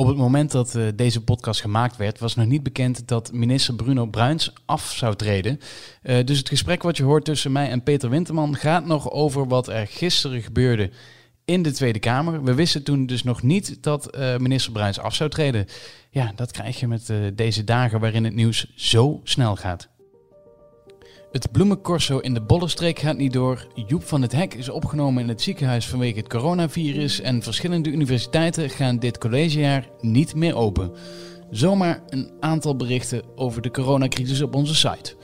Op het moment dat uh, deze podcast gemaakt werd, was nog niet bekend dat minister Bruno Bruins af zou treden. Uh, dus het gesprek wat je hoort tussen mij en Peter Winterman gaat nog over wat er gisteren gebeurde in de Tweede Kamer. We wisten toen dus nog niet dat uh, minister Bruins af zou treden. Ja, dat krijg je met deze dagen waarin het nieuws zo snel gaat. Het bloemencorso in de Bollenstreek gaat niet door. Joep van het Hek is opgenomen in het ziekenhuis vanwege het coronavirus. En verschillende universiteiten gaan dit collegejaar niet meer open. Zomaar een aantal berichten over de coronacrisis op onze site.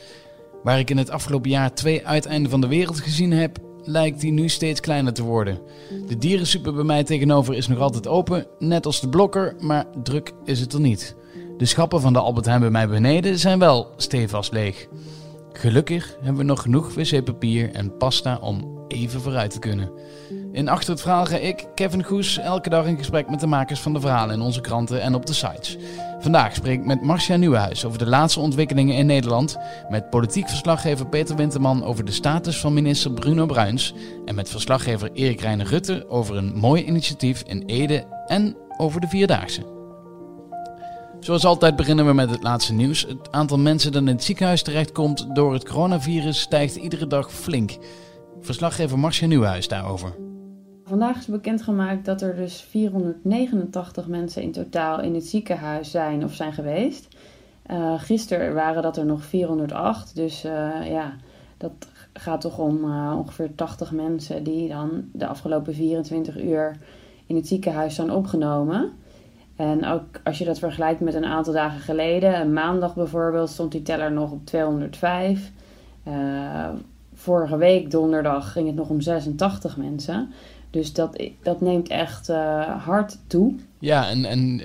Waar ik in het afgelopen jaar twee uiteinden van de wereld gezien heb, lijkt die nu steeds kleiner te worden. De dierensuper bij mij tegenover is nog altijd open, net als de blokker, maar druk is het er niet. De schappen van de Albert Heijn bij mij beneden zijn wel stevast leeg. Gelukkig hebben we nog genoeg wc-papier en pasta om even vooruit te kunnen. In Achter het Verhaal ga ik, Kevin Goes, elke dag in gesprek met de makers van de verhalen in onze kranten en op de sites. Vandaag spreek ik met Marcia Nieuwenhuis over de laatste ontwikkelingen in Nederland, met politiek verslaggever Peter Winterman over de status van minister Bruno Bruins en met verslaggever Erik Reiner Rutte over een mooi initiatief in Ede en over de Vierdaagse. Zoals altijd beginnen we met het laatste nieuws. Het aantal mensen dat in het ziekenhuis terechtkomt door het coronavirus stijgt iedere dag flink. Verslaggever Marcia Nieuwhuis daarover. Vandaag is bekendgemaakt dat er dus 489 mensen in totaal in het ziekenhuis zijn of zijn geweest. Uh, gisteren waren dat er nog 408, dus uh, ja, dat gaat toch om uh, ongeveer 80 mensen die dan de afgelopen 24 uur in het ziekenhuis zijn opgenomen. En ook als je dat vergelijkt met een aantal dagen geleden, een maandag bijvoorbeeld, stond die teller nog op 205. Uh, eh, vorige week, donderdag, ging het nog om 86 mensen. Dus dat, dat neemt echt uh, hard toe. Ja, en, en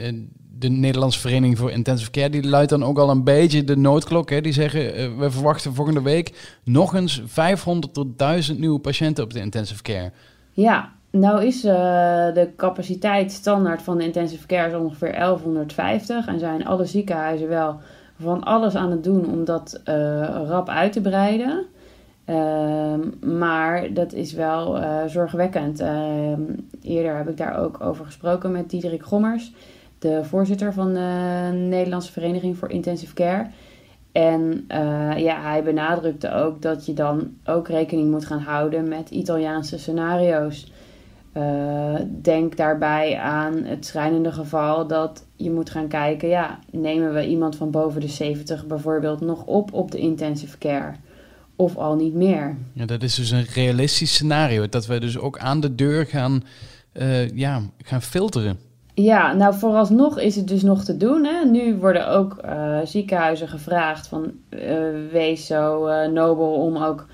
de Nederlandse Vereniging voor Intensive Care, die luidt dan ook al een beetje de noodklok. Hè? Die zeggen, uh, we verwachten volgende week nog eens 500 tot 1000 nieuwe patiënten op de intensive care. Ja, nou is uh, de capaciteit standaard van de intensive care ongeveer 1150 en zijn alle ziekenhuizen wel van alles aan het doen om dat uh, rap uit te breiden. Uh, maar dat is wel uh, zorgwekkend. Ehm, eerder heb ik daar ook over gesproken met Diederik Gommers, de voorzitter van de Nederlandse Vereniging voor Intensive Care. En ja, hij benadrukte ook dat je dan ook rekening moet gaan houden met Italiaanse scenario's. Uh, denk daarbij aan het schrijnende geval dat je moet gaan kijken, ja, nemen we iemand van boven de 70 bijvoorbeeld nog op op de intensive care? Of al niet meer? Ja, dat is dus een realistisch scenario, dat we dus ook aan de deur gaan, uh, ja, gaan filteren. Ja, nou vooralsnog is het dus nog te doen. Hè? Nu worden ook uh, ziekenhuizen gevraagd van wees zo nobel om ook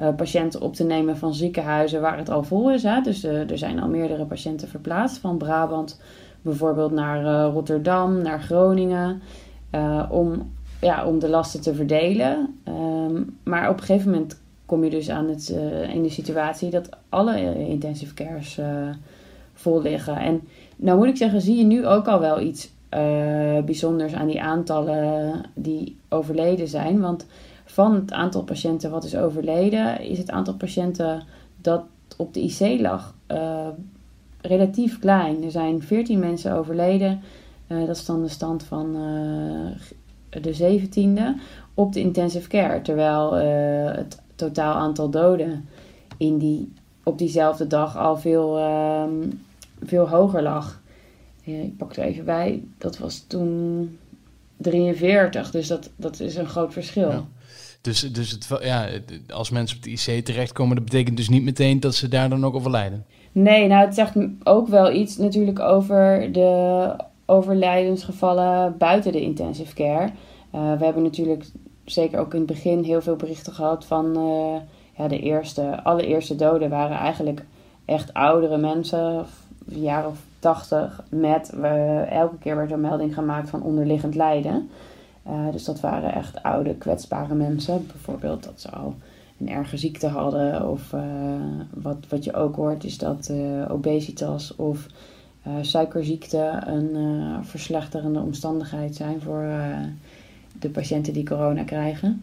uh, patiënten op te nemen van ziekenhuizen waar het al vol is. Hè? Dus uh, er zijn al meerdere patiënten verplaatst van Brabant bijvoorbeeld naar uh, Rotterdam, naar Groningen, om, ja, om de lasten te verdelen. Um, maar op een gegeven moment kom je dus aan het, in de situatie dat alle intensive cares vol liggen. En nou moet ik zeggen, zie je nu ook al wel iets bijzonders aan die aantallen die overleden zijn. Want van het aantal patiënten wat is overleden, is het aantal patiënten dat op de IC lag uh, relatief klein. Er zijn 14 mensen overleden. Uh, dat is dan de stand van uh, de 17e op de intensive care. Terwijl het totaal aantal doden in die, op diezelfde dag al veel, um, veel hoger lag. ik pak er even bij. Dat was toen 43. Dus dat, dat is een groot verschil. Dus, dus het, ja, als mensen op de IC terechtkomen, dat betekent dus niet meteen dat ze daar dan ook overlijden. Nee, nou het zegt ook wel iets natuurlijk over de overlijdensgevallen buiten de intensive care. Uh, we hebben natuurlijk zeker ook in het begin heel veel berichten gehad van uh, ja, de eerste, allereerste doden waren eigenlijk echt oudere mensen, een jaar of tachtig, met uh, elke keer werd er melding gemaakt van onderliggend lijden. Uh, dus dat waren echt oude, kwetsbare mensen. Bijvoorbeeld dat ze al een erge ziekte hadden. Of uh, wat, wat je ook hoort is dat uh, obesitas of suikerziekte een verslechterende omstandigheid zijn voor de patiënten die corona krijgen.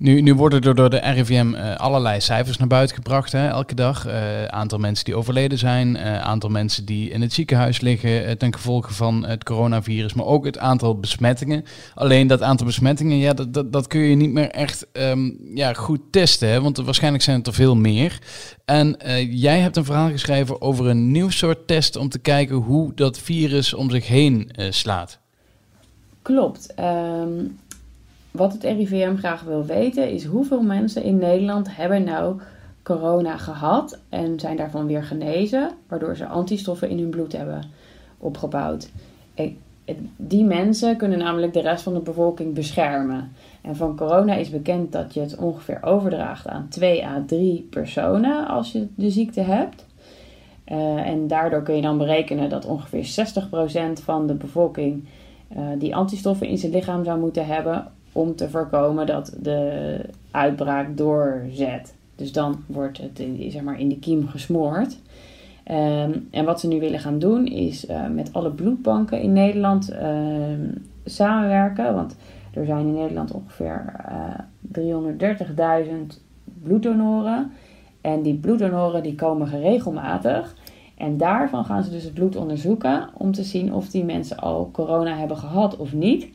Nu, nu worden er door de RIVM uh, allerlei cijfers naar buiten gebracht, hè, elke dag. Uh, aantal mensen die overleden zijn, uh, aantal mensen die in het ziekenhuis liggen ten gevolge van het coronavirus, maar ook het aantal besmettingen. Alleen dat aantal besmettingen, ja, dat, dat, dat kun je niet meer echt um, ja, goed testen, hè, want waarschijnlijk zijn het er veel meer. En jij hebt een verhaal geschreven over een nieuw soort test om te kijken hoe dat virus om zich heen slaat. Klopt. Um, wat het RIVM graag wil weten is hoeveel mensen in Nederland hebben nou corona gehad en zijn daarvan weer genezen, waardoor ze antistoffen in hun bloed hebben opgebouwd. Die mensen kunnen namelijk de rest van de bevolking beschermen. En van corona is bekend dat je het ongeveer overdraagt aan 2 à 3 personen als je de ziekte hebt. Uh, en daardoor kun je dan berekenen dat ongeveer 60% van de bevolking uh, die antistoffen in zijn lichaam zou moeten hebben om te voorkomen dat de uitbraak doorzet. Dus dan wordt het zeg maar, in de kiem gesmoord. Ehm, en wat ze nu willen gaan doen is uh, met alle bloedbanken in Nederland ehm, samenwerken. Want er zijn in Nederland ongeveer uh, eh, 330.000 bloeddonoren. En die bloeddonoren die komen geregelmatig. En daarvan gaan ze dus het bloed onderzoeken om te zien of die mensen al corona hebben gehad of niet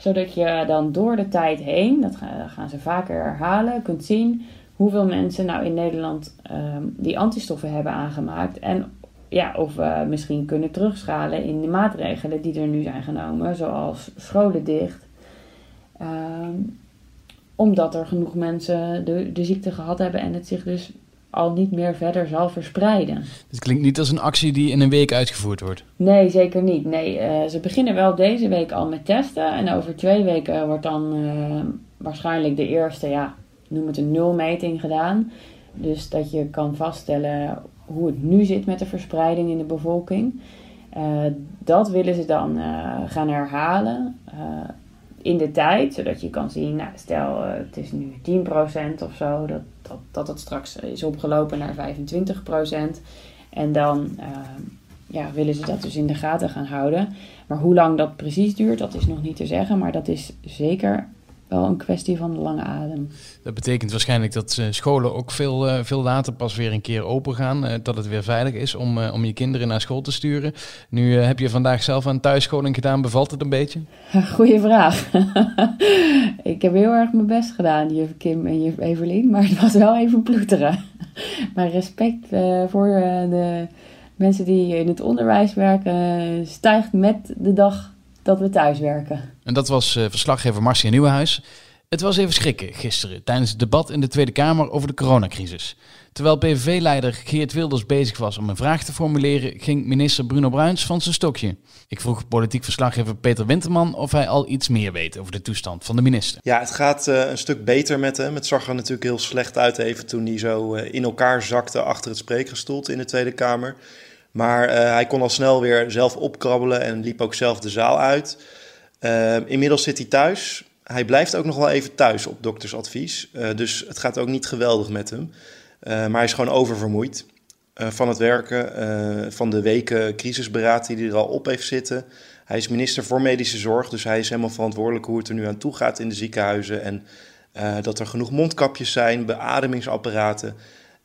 zodat je dan door de tijd heen, dat gaan ze vaker herhalen, kunt zien hoeveel mensen nou in Nederland ehm, die antistoffen hebben aangemaakt. En ja, of we misschien kunnen terugschalen in de maatregelen die er nu zijn genomen, zoals scholen dicht. Ehm, omdat er genoeg mensen de, de ziekte gehad hebben en het zich dus al niet meer verder zal verspreiden. Het klinkt niet als een actie die in een week uitgevoerd wordt. Nee, zeker niet. Nee, uh, ze beginnen wel deze week al met testen. En over twee weken wordt dan uh, waarschijnlijk de eerste, ja, noem het een nulmeting gedaan. Dus dat je kan vaststellen hoe het nu zit met de verspreiding in de bevolking. Uh, dat willen ze dan gaan herhalen in de tijd, zodat je kan zien, nou, stel het is nu 10% of zo, dat dat, dat het straks is opgelopen naar 25%. En dan uh, ja, willen ze dat dus in de gaten gaan houden. Maar hoe lang dat precies duurt, dat is nog niet te zeggen. Maar dat is zeker wel een kwestie van de lange adem. Dat betekent waarschijnlijk dat uh, scholen ook veel, uh, veel later pas weer een keer open gaan. Uh, dat het weer veilig is om, om je kinderen naar school te sturen. Nu heb je vandaag zelf aan thuisscholing gedaan. Bevalt het een beetje? Goeie vraag. ik heb heel erg mijn best gedaan, juf Kim en juf Evelien. Maar het was wel even ploeteren. maar respect voor de mensen die in het onderwijs werken stijgt met de dag dat we thuis werken. En dat was uh, verslaggever Marcia Nieuwenhuis. Het was even schrikken gisteren tijdens het debat in de Tweede Kamer over de coronacrisis. Terwijl PVV-leider Geert Wilders bezig was om een vraag te formuleren, ging minister Bruno Bruins van zijn stokje. Ik vroeg politiek verslaggever Peter Winterman of hij al iets meer weet over de toestand van de minister. Ja, het gaat uh, een stuk beter met hem. Het zag er natuurlijk heel slecht uit even toen hij zo uh, in elkaar zakte achter het spreekgestoelte in de Tweede Kamer. Maar uh, hij kon al snel weer zelf opkrabbelen en liep ook zelf de zaal uit. Uh, inmiddels zit hij thuis. Hij blijft ook nog wel even thuis op doktersadvies. Uh, dus het gaat ook niet geweldig met hem. maar hij is gewoon oververmoeid van het werken, van de weken crisisberaad die hij er al op heeft zitten. Hij is minister voor medische zorg, dus hij is helemaal verantwoordelijk hoe het er nu aan toe gaat in de ziekenhuizen. En dat er genoeg mondkapjes zijn, beademingsapparaten.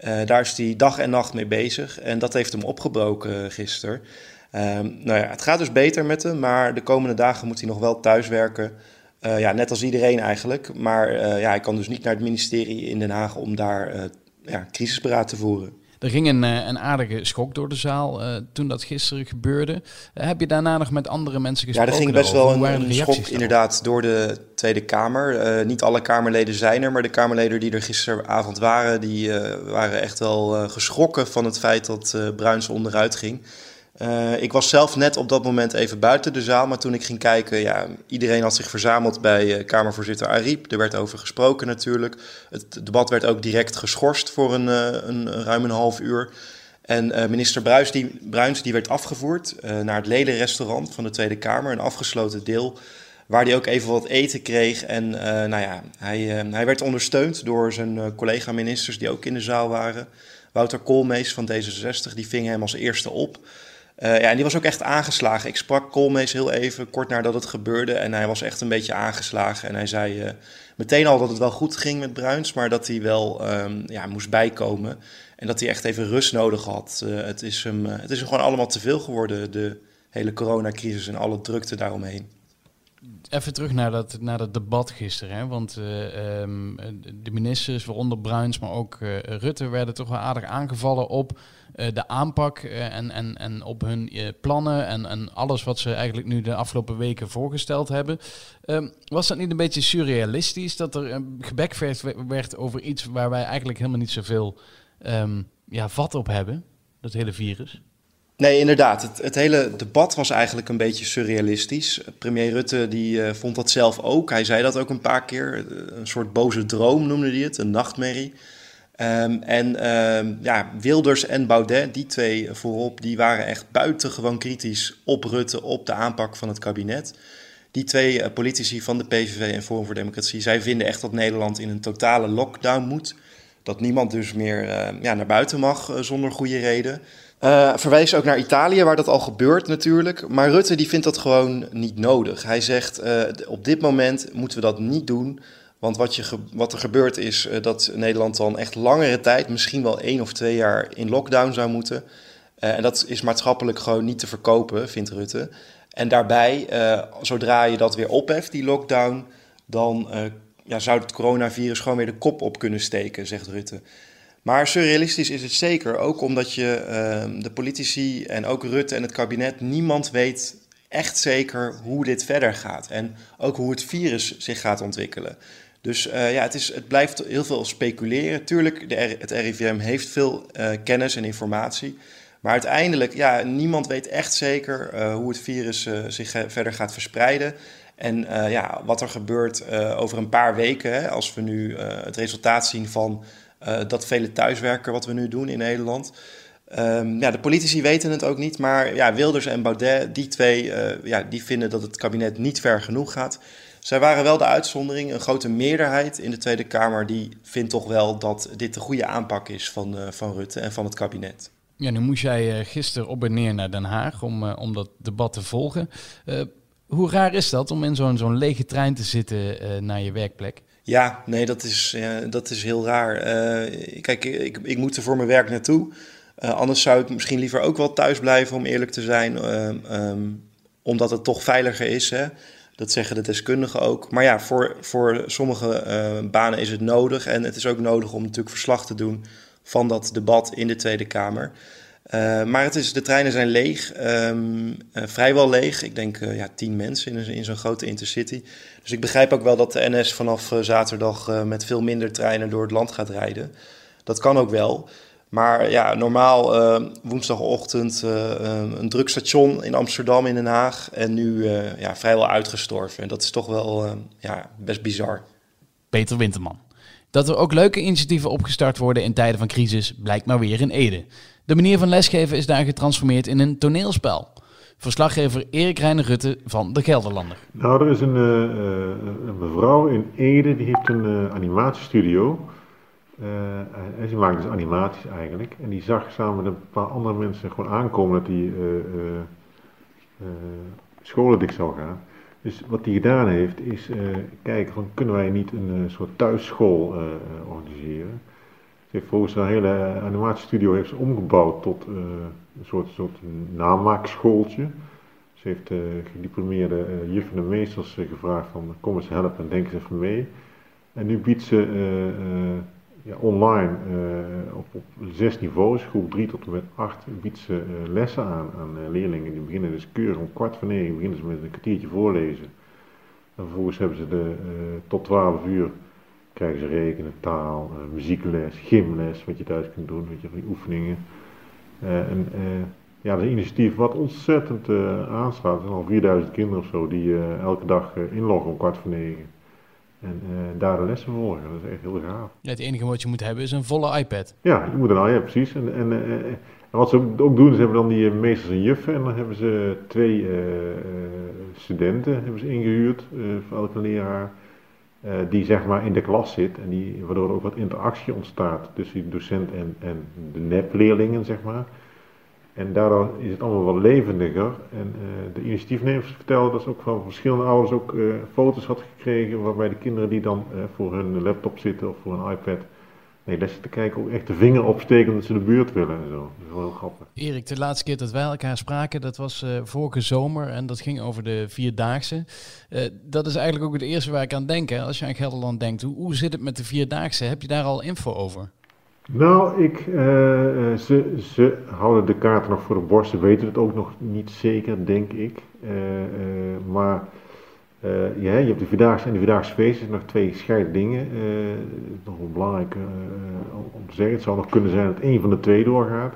Uh, daar is hij dag en nacht mee bezig en dat heeft hem opgebroken uh, gisteren. Uh, nou ja, het gaat dus beter met hem, maar de komende dagen moet hij nog wel thuiswerken. Uh, ja, net als iedereen eigenlijk. Maar ja, hij kan dus niet naar het ministerie in Den Haag om daar ja, crisisberaad te voeren. Er ging een, eh, een aardige schok door de zaal uh, toen dat gisteren gebeurde. Uh, heb je daarna nog met andere mensen gesproken? Ja, er ging best wel een, een schok inderdaad door de Tweede Kamer. Uh, niet alle Kamerleden zijn er, maar de Kamerleden die er gisteravond waren... die waren echt wel geschrokken van het feit dat Bruins onderuit ging. Uh, ik was zelf net op dat moment even buiten de zaal, maar toen ik ging kijken, ja, iedereen had zich verzameld bij uh, Kamervoorzitter Ariep. Er werd over gesproken natuurlijk. Het debat werd ook direct geschorst voor een, uh, een ruim een half uur. En minister Bruins die, Bruins die werd afgevoerd naar het ledenrestaurant van de Tweede Kamer, een afgesloten deel, waar hij ook even wat eten kreeg. En nou ja, hij, hij werd ondersteund door zijn collega-ministers die ook in de zaal waren. Wouter Koolmees van D66, die ving hem als eerste op. ja, en die was ook echt aangeslagen. Ik sprak Koolmees heel even, kort nadat het gebeurde. En hij was echt een beetje aangeslagen. En hij zei meteen al dat het wel goed ging met Bruins, maar dat hij wel ehm, ja, moest bijkomen. En dat hij echt even rust nodig had. het, is hem, het is hem gewoon allemaal te veel geworden, de hele coronacrisis en alle drukte daaromheen even terug naar dat, naar dat debat gisteren. Hè? Want uh, um, de ministers, waaronder Bruins, maar ook uh, Rutte, werden toch wel aardig aangevallen op uh, de aanpak en, en, en op hun plannen en, en alles wat ze eigenlijk nu de afgelopen weken voorgesteld hebben. Um, was dat niet een beetje surrealistisch dat er gebekvecht werd over iets waar wij eigenlijk helemaal niet zoveel um, ja, vat op hebben, dat hele virus? Nee, inderdaad. Het, het, hele debat was eigenlijk een beetje surrealistisch. Premier Rutte die, uh, vond dat zelf ook. Hij zei dat ook een paar keer. Een soort boze droom noemde hij het, een nachtmerrie. Um, en um, ja, Wilders en Baudet, die twee voorop, die waren echt buitengewoon kritisch op Rutte, op de aanpak van het kabinet. Die twee uh, politici van de PVV en Forum voor Democratie, zij vinden echt dat Nederland in een totale lockdown moet. Dat niemand dus meer ja, naar buiten mag zonder goede reden. Uh, verwijst ook naar Italië, waar dat al gebeurt natuurlijk. Maar Rutte die vindt dat gewoon niet nodig. Hij zegt, uh, op dit moment moeten we dat niet doen. Want wat, je wat er gebeurt is uh, dat Nederland dan echt langere tijd, misschien wel één of twee jaar in lockdown zou moeten. en dat is maatschappelijk gewoon niet te verkopen, vindt Rutte. En daarbij, zodra je dat weer opheft, die lockdown, dan ja, zou het coronavirus gewoon weer de kop op kunnen steken, zegt Rutte. Maar surrealistisch is het zeker, ook omdat je uh, de politici en ook Rutte en het kabinet, niemand weet echt zeker hoe dit verder gaat. En ook hoe het virus zich gaat ontwikkelen. Dus uh, ja, het, is, het blijft heel veel speculeren. Tuurlijk, de het RIVM heeft veel uh, kennis en informatie. Maar uiteindelijk, ja, niemand weet echt zeker uh, hoe het virus zich verder gaat verspreiden. En ja, wat er gebeurt over een paar weken, als we nu het resultaat zien van dat vele thuiswerken wat we nu doen in Nederland. Um, ja, de politici weten het ook niet, maar ja, Wilders en Baudet, die twee, uh, ja, die vinden dat het kabinet niet ver genoeg gaat. Zij waren wel de uitzondering. Een grote meerderheid in de Tweede Kamer die vindt toch wel dat dit de goede aanpak is van, uh, van Rutte en van het kabinet. Ja, nu moest jij gisteren op en neer naar Den Haag om, om dat debat te volgen. hoe raar is dat om in zo'n zo'n lege trein te zitten naar je werkplek? Ja, nee, dat is, dat is heel raar. Uh, kijk, ik, ik moet er voor mijn werk naartoe. Uh, anders zou ik misschien liever ook wel thuis blijven, om eerlijk te zijn. Uh, um, omdat het toch veiliger is. Hè? Dat zeggen de deskundigen ook. Maar ja, voor, voor sommige banen is het nodig. En het is ook nodig om natuurlijk verslag te doen van dat debat in de Tweede Kamer. Uh, maar het is, de treinen zijn leeg, um, uh, vrijwel leeg. Ik denk uh, ja, tien mensen in, in zo'n grote intercity. Dus ik begrijp ook wel dat de NS vanaf zaterdag met veel minder treinen door het land gaat rijden. Dat kan ook wel. Maar ja, normaal woensdagochtend een druk station in Amsterdam, in Den Haag. En nu ja, vrijwel uitgestorven. En dat is toch wel ja, best bizar. Peter Winterman. Dat er ook leuke initiatieven opgestart worden in tijden van crisis, blijkt maar weer in Ede. De manier van lesgeven is daar getransformeerd in een toneelspel. Verslaggever Erik Reiner Rutte van De Gelderlander. Nou, er is een, uh, een mevrouw in Ede, die heeft een uh, animatiestudio. Uh, en ze maakt dus animaties eigenlijk. En die zag samen met een paar andere mensen gewoon aankomen dat die scholen dicht zou gaan. Dus wat hij gedaan heeft, is kijken van kunnen wij niet een soort thuisschool organiseren heeft volgens een hele animatiestudio heeft ze omgebouwd tot uh, een soort, soort namaakschooltje. Ze heeft uh, gediplomeerde uh, juffen en meesters gevraagd van kom eens helpen en denk eens even mee. En nu biedt ze ja, online op, op zes niveaus, groep 3 tot en met 8, biedt ze lessen aan aan leerlingen. Die beginnen dus keurig om kwart voor negen beginnen ze met een kwartiertje voorlezen. En vervolgens hebben ze de, tot 12 uur krijgen ze rekenen, taal, uh, muziekles, gymles, wat je thuis kunt doen, weet je, van die oefeningen. Uh, en uh, ja, dat is een initiatief wat ontzettend aanslaat. Er zijn al 4000 kinderen of zo die elke dag inloggen om kwart voor negen. En daar de lessen volgen. Dat is echt heel gaaf. Ja, het enige wat je moet hebben is een volle iPad. Ja, je moet een ja, precies. En, en, en wat ze ook doen, ze hebben dan die meesters en juffen. En dan hebben ze twee studenten hebben ze ingehuurd voor elke leraar. Uh, die zeg maar in de klas zit en die, waardoor er ook wat interactie ontstaat tussen die docent en, en de nepleerlingen, zeg maar. En daardoor is het allemaal wat levendiger. En uh, de initiatiefnemers vertelden dat ze ook van verschillende ouders ook uh, foto's had gekregen waarbij de kinderen die dan voor hun laptop zitten of voor een iPad Nee, dat te kijken ook echt de vinger opsteken dat ze de buurt willen en zo. Dat is wel heel grappig. Erik, de laatste keer dat wij elkaar spraken, dat was uh, vorige zomer en dat ging over de Vierdaagse. Uh, dat is eigenlijk ook het eerste waar ik aan denk. Hè. Als je aan Gelderland denkt, hoe, hoe zit het met de Vierdaagse? Heb je daar al info over? Nou, ik, uh, ze, ze houden de kaarten nog voor de borst. Ze weten het ook nog niet zeker, denk ik. maar uh, ja, je hebt de Vierdaagse en de Vierdaagse feesten, nog twee scheiden dingen. Uh, nog wel belangrijk uh, om te zeggen. Het zou nog kunnen zijn dat één van de twee doorgaat.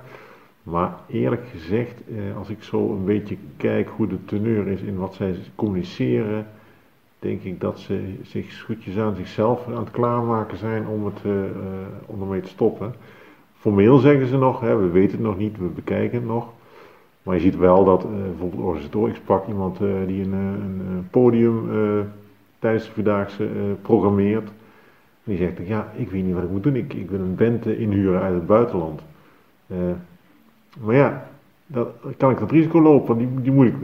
Maar eerlijk gezegd, als ik zo een beetje kijk hoe de teneur is in wat zij communiceren, denk ik dat ze zich schutjes aan zichzelf aan het klaarmaken zijn om, het, om ermee te stoppen. Formeel zeggen ze nog, hè, we weten het nog niet, we bekijken het nog. Maar je ziet wel dat uh, bijvoorbeeld ik sprak iemand uh, die een, eh, een podium tijdens de Vierdaagse programmeert. Die zegt, ja, ik weet niet wat ik moet doen, ik, ik wil een band inhuren uit het buitenland. maar ja, dat, kan ik dat risico lopen? Die, die moet ik,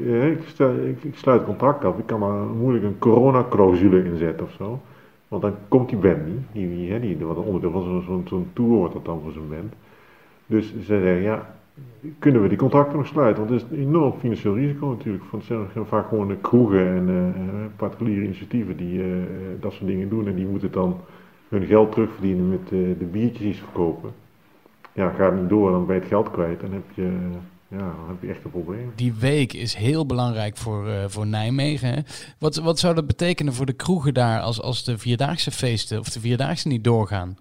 ik, ik, sluit contract af, ik kan maar moeilijk een corona-clausule inzetten of zo. Want dan komt die band niet, die, die, die wat onderdeel van zo'n zo, zo tour wordt dat dan voor zo'n band. Dus ze zeggen, ja, kunnen we die contracten nog sluiten? Want het is een enorm financieel risico natuurlijk. Want het zijn vaak gewoon de kroegen en uh, particuliere initiatieven die uh, dat soort dingen doen. En die moeten dan hun geld terugverdienen met uh, de biertjes die ze verkopen. Ja, gaat het niet door, dan ben je het geld kwijt. Dan heb je, ja, dan heb je echt een probleem. Die week is heel belangrijk voor, voor Nijmegen. Hè? Wat, wat zou dat betekenen voor de kroegen daar als, als de Vierdaagse feesten of de Vierdaagse niet doorgaan?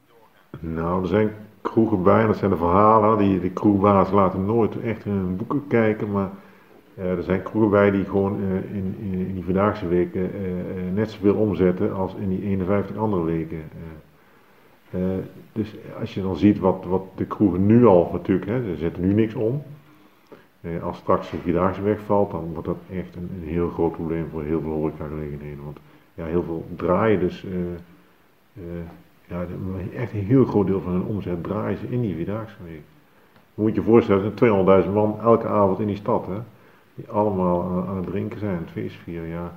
Nou, er zijn kroegen bij, dat zijn de verhalen. Die, de kroegbaas laten nooit echt in hun boeken kijken, maar uh, er zijn kroegen bij die gewoon uh, in, in, die vandaagse weken uh, net zoveel omzetten als in die 51 andere weken. dus als je dan ziet wat, wat de kroegen nu al natuurlijk, hè, ze zetten nu niks om. als straks de vierdaagse wegvalt, dan wordt dat echt een, een heel groot probleem voor heel veel horecagelegenheden. Want ja, heel veel draaien dus ja, echt een heel groot deel van hun omzet draaien ze in die Vierdaagse week. Je moet je voorstellen, er zijn 200.000 man elke avond in die stad, hè, die allemaal aan, het drinken zijn, het feest vieren, ja.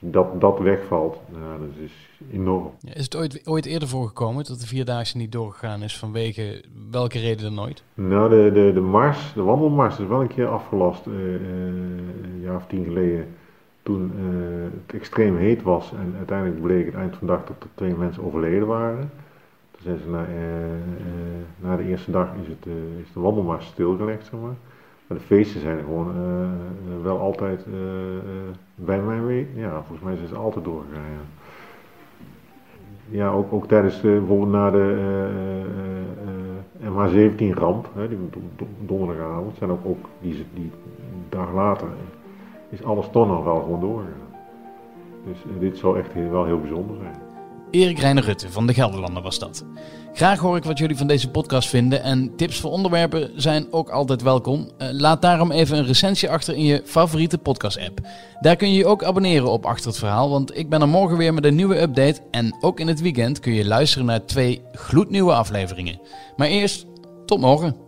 Dat dat wegvalt, nou, dat is enorm. Ja, is het ooit, ooit eerder voorgekomen dat de Vierdaagse niet doorgegaan is vanwege welke reden dan nooit? Nou, de, de, de mars, de wandelmars is wel een keer afgelast, uh, uh, een jaar of tien geleden toen uh, het extreem heet was en uiteindelijk bleek het eind van de dag dat er twee mensen overleden waren. Toen zijn ze na, uh, na de eerste dag is, het, is de wandelmars stilgelegd, zeg maar. Maar de feesten zijn gewoon wel altijd bij mij weten. Ja, volgens mij zijn ze altijd doorgegaan. Ja, ook, ook tijdens de, bijvoorbeeld na de MH17 ramp, die donderdagavond, zijn ook, ook die dag later is alles toch nog wel gewoon doorgegaan. Dus dit zou echt wel heel bijzonder zijn. Erik Reiner Rutte van de Gelderlander was dat. Graag hoor ik wat jullie van deze podcast vinden en tips voor onderwerpen zijn ook altijd welkom. Uh, laat daarom even een recensie achter in je favoriete podcast-app. Daar kun je je ook abonneren op Achter het Verhaal, want ik ben er morgen weer met een nieuwe update. En ook in het weekend kun je luisteren naar twee gloednieuwe afleveringen. Maar eerst, tot morgen.